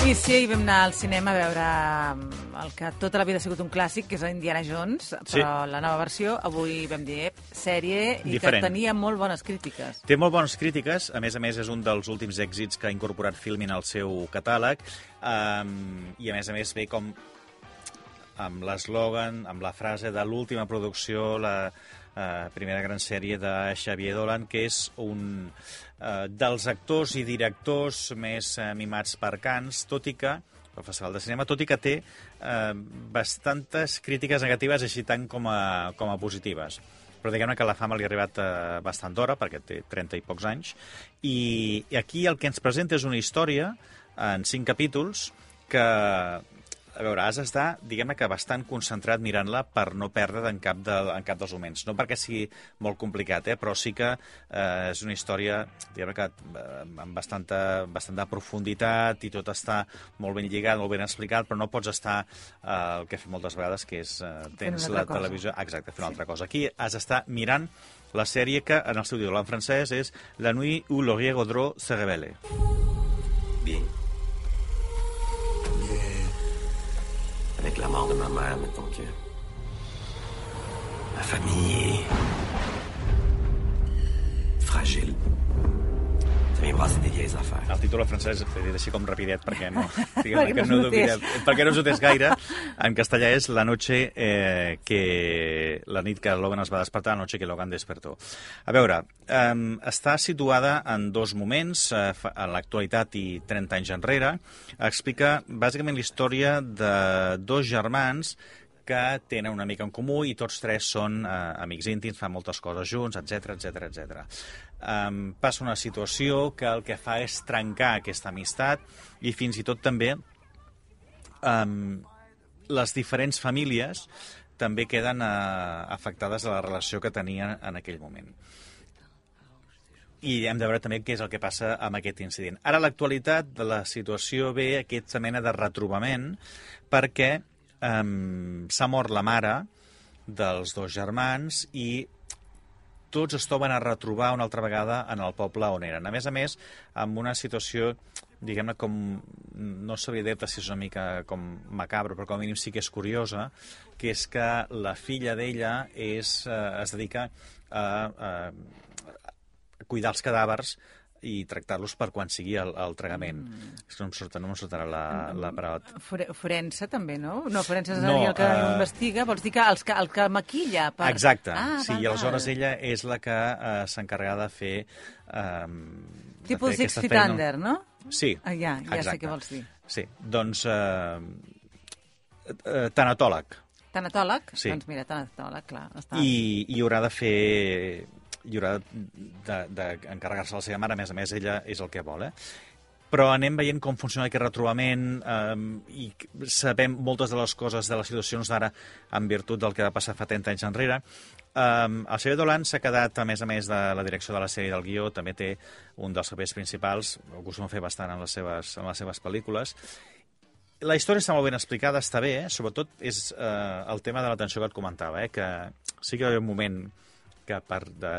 i vam anar al cinema a veure mm, el que tota la vida ha sigut un clàssic, que és Indiana Jones, però Sí. la nova versió, avui vam dir, ep, sèrie, i Diferent. que tenia molt bones crítiques. Té molt bones crítiques, a més a més és un dels últims èxits que ha incorporat Filmin al seu catàleg, um, i a més a més ve com amb l'eslògan, amb la frase de l'última producció, la uh, primera gran sèrie de Xavier Dolan, que és un uh, dels actors i directors més uh, mimats per Cans, tot i que el Festival de Cinema, tot i que té eh, bastantes crítiques negatives així tant com a, com a positives. Però diguem-ne que la fama li ha arribat eh, bastant d'hora, perquè té 30 i pocs anys, i, i aquí el que ens presenta és una història en cinc capítols que, a veure, has d'estar, diguem-ne que bastant concentrat mirant-la per no perdre en cap, de, en cap dels moments. No perquè sigui molt complicat, eh, però sí que eh, és una història, diguem que eh, amb bastanta, bastanta profunditat i tot està molt ben lligat, molt ben explicat, però no pots estar eh, el que fem moltes vegades, que és eh, tens la cosa. televisió... Exacte, fent una altra cosa. Aquí has d'estar mirant la sèrie que en el seu títol en francès és La nuit où Laurier Gaudreau se rebelle. Bien. Ma mère, mettons que. Ma famille Vient brasser des vieilles affaires. El títol en francès l'he dit així com rapidet perquè no, Perquè diguem que no dubtem, perquè no us notés gaire. En castellà és La noche eh, que... La nit que Logan es va despertar, la noche que Logan despertó. A veure, eh, està situada en dos moments, eh, fa- en l'actualitat i 30 anys enrere. Explica bàsicament la història de dos germans que tenen una mica en comú i tots tres són eh, amics íntims, fan moltes coses junts, etc etc etc. Um, passa una situació que el que fa és trencar aquesta amistat i fins i tot també um, les diferents famílies també queden uh, afectades de la relació que tenien en aquell moment. I hem de veure també què és el que passa amb aquest incident. Ara, a l'actualitat la situació ve aquesta mena de retrobament perquè um, s'ha mort la mare dels dos germans i tots es troben a retrobar una altra vegada en el poble on eren. A més a més, amb una situació, diguem-ne, com... No sabria dir-te si és una mica com macabra, però com a mínim sí que és curiosa, que és que la filla d'ella és, eh, es dedica a, a, a cuidar els cadàvers i tractar-los per quan sigui el, el tragament. Mm. És que no em surt, no em sortirà la, la paraula. Fore, forense, també, no? No, forense és No, el que eh, investiga, vols dir que els que, el que maquilla. Per... Exacte, Ah, sí, val, i aleshores val. ella és la que eh, s'encarrega de fer... De Tipus Six Feet feina. Under, no? Sí, Ah, ja, ja sé exacte. què vols dir. Sí, doncs... Eh, tanatòleg. Tanatòleg? Sí. Doncs mira, tanatòleg, clar. Està... I, i haurà de fer haurà d'encarregar-se de la seva mare, a més a més ella és el que vol, eh? Però anem veient com funciona aquest retrobament um, i sabem moltes de les coses de les situacions d'ara en virtut del que va passar fa 30 anys enrere. Um, el Xavier Dolan s'ha quedat, a més a més de la direcció de la sèrie del guió, també té un dels papers principals, ho acostuma a fer bastant en les seves, en les seves pel·lícules, la història està molt ben explicada, està bé, eh? sobretot és eh, el tema de l'atenció que et comentava, eh? que sí que hi haver un moment que per de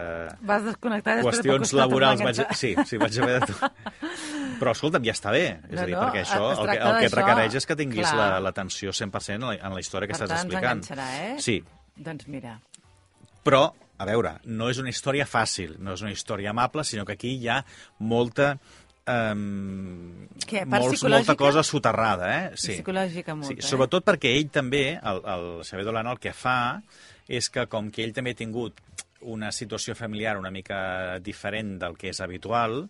Vas desconnectar després de qüestions laborals vaig, sí, sí, vaig haver de... Però escolta'm, ja està bé. És No, a dir, no, perquè això el que, el que et requereix és que tinguis clar. la- l'atenció 100% en la, en la història que Per estàs tant, explicant. enganxarà, eh? Sí, Doncs mira, però, a veure, no és una història fàcil, no és una història amable, sinó que aquí hi ha molta... Um, part molts, molta cosa soterrada, eh? Sí. psicològica molta, Sí, eh? sobretot perquè ell també, el, el Xavier Dolan, el que fa és que com que ell també ha tingut una situació familiar una mica diferent del que és habitual,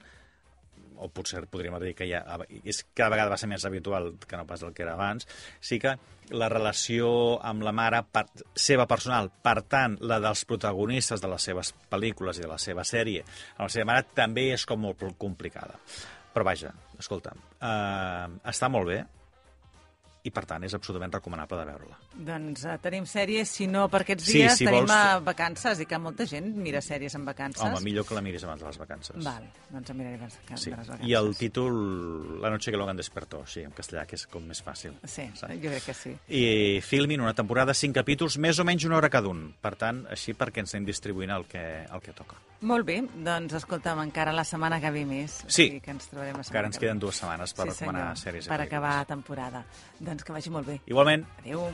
o potser podríem dir que ja, és, cada vegada va ser més habitual que no pas el que era abans, sí que la relació amb la mare per, seva personal, per tant, la dels protagonistes de les seves pel·lícules i de la seva sèrie, amb la seva mare també és com molt complicada. Però vaja, escolta, eh, està molt bé i, per tant, és absolutament recomanable de veure-la. doncs uh, tenim sèries, si no per aquests Sí, dies, si tenim vols- a vacances, i que molta gent mira sèries en vacances. Home, millor que la miris abans de les vacances. Val, doncs em miraré les, Sí. de les vacances. I el títol, La noche que Logan despertó, sí, en castellà, que és com més fàcil. Sí, saps? jo crec que sí. I Filmin, una temporada, cinc capítols, més o menys una hora cada un. Per tant, així perquè ens anem distribuint el que, el que toca. Molt bé, doncs escolta'm, encara la setmana que ve més. O Sí. sigui que ens trobarem la Encara ens que queden dues setmanes per sí, recomanar senyor, sèries per acabar temporada. Doncs que vagi molt bé. Igualment. Adéu.